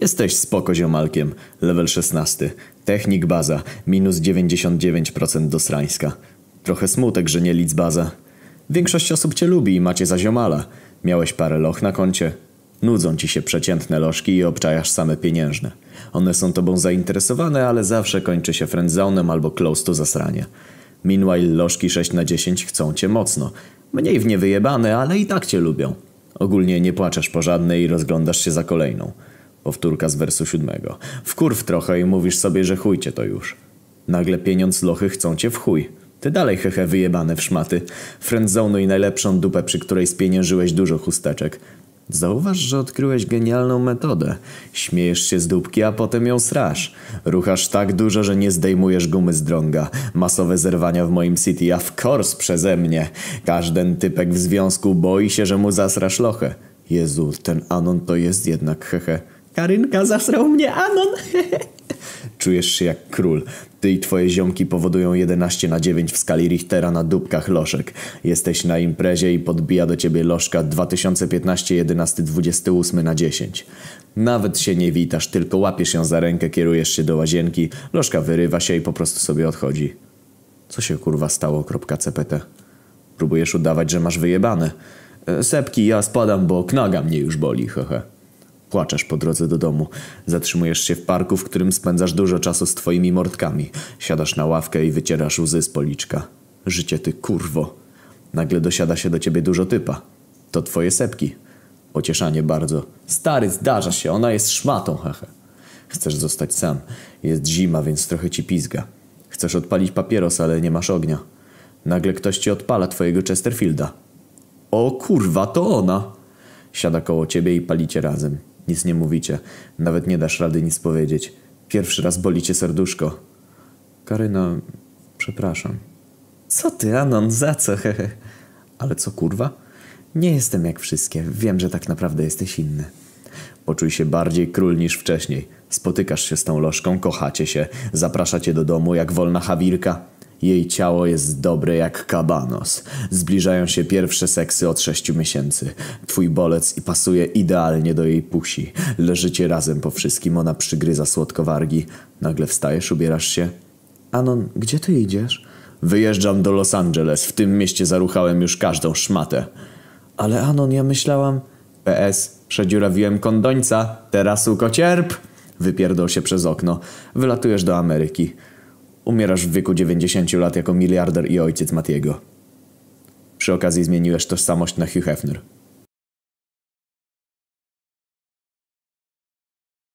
Jesteś spoko ziomalkiem. Level 16. Technik baza. Minus 99% do Srańska. Trochę smutek, że nie lidz baza. Większość osób cię lubi i macie za ziomala. Miałeś parę loch na koncie. Nudzą ci się przeciętne lożki i obczajasz same pieniężne. One są tobą zainteresowane, ale zawsze kończy się friendzonem albo close to zasranie. Meanwhile lożki 6 na 10 chcą cię mocno. Mniej w nie wyjebane, ale i tak cię lubią. Ogólnie nie płaczesz po żadnej i rozglądasz się za kolejną. Powtórka z wersu siódmego. Wkurw trochę i mówisz sobie, że chujcie to już. Nagle pieniądz lochy chcą cię w chuj. Ty dalej hehe wyjebane w szmaty. Friendzone i najlepszą dupę, przy której spieniężyłeś dużo chusteczek. Zauważ, że odkryłeś genialną metodę. Śmiejesz się z dupki, a potem ją srasz. Ruchasz tak dużo, że nie zdejmujesz gumy z drąga. Masowe zerwania w moim city, a w course przeze mnie. Każden typek w związku boi się, że mu zasrasz lochę. Jezu, ten Anon to jest jednak hehe. Karynka zasrał mnie Anon. Czujesz się jak król. Ty i twoje ziomki powodują 11 na 9 w skali Richtera na dupkach lożek. Jesteś na imprezie i podbija do ciebie lożka 2015 11 28 na 10. Nawet się nie witasz, tylko łapiesz ją za rękę, kierujesz się do łazienki, lożka wyrywa się i po prostu sobie odchodzi. Co się kurwa stało? .cpt. Próbujesz udawać, że masz wyjebane. E, Sepki, ja spadam, bo knaga mnie już boli, hehe. Płaczesz po drodze do domu. Zatrzymujesz się w parku, w którym spędzasz dużo czasu z twoimi mordkami. Siadasz na ławkę i wycierasz łzy z policzka. Życie ty kurwo. Nagle dosiada się do ciebie dużo typa. To twoje sepki. Pocieszanie bardzo. Stary, zdarza się, ona jest szmatą, hehe. Chcesz zostać sam. Jest zima, więc trochę ci pizga. Chcesz odpalić papieros, ale nie masz ognia. Nagle ktoś ci odpala twojego Chesterfielda. O kurwa, to ona! Siada koło ciebie i palicie razem. Nic nie mówicie. Nawet nie dasz rady nic powiedzieć. Pierwszy raz boli cię serduszko. Karyna, przepraszam. Co ty, Anon, za co? Ale co, kurwa? Nie jestem jak wszystkie. Wiem, że tak naprawdę jesteś inny. Poczuj się bardziej król niż wcześniej. Spotykasz się z tą lożką, kochacie się, zaprasza cię do domu jak wolna chawirka. Jej ciało jest dobre jak kabanos. Zbliżają się pierwsze seksy od sześciu miesięcy. Twój bolec i pasuje idealnie do jej pusi. Leżycie razem po wszystkim, ona przygryza słodko wargi. Nagle wstajesz, ubierasz się. Anon, gdzie ty idziesz? Wyjeżdżam do Los Angeles. W tym mieście zaruchałem już każdą szmatę. Ale Anon, ja myślałam... PS, przedziurawiłem kondońca. Teraz uko cierp. Wypierdol się przez okno. Wylatujesz do Ameryki. Umierasz w wieku 90 lat jako miliarder i ojciec Matiego. Przy okazji zmieniłeś tożsamość na Hugh Hefner.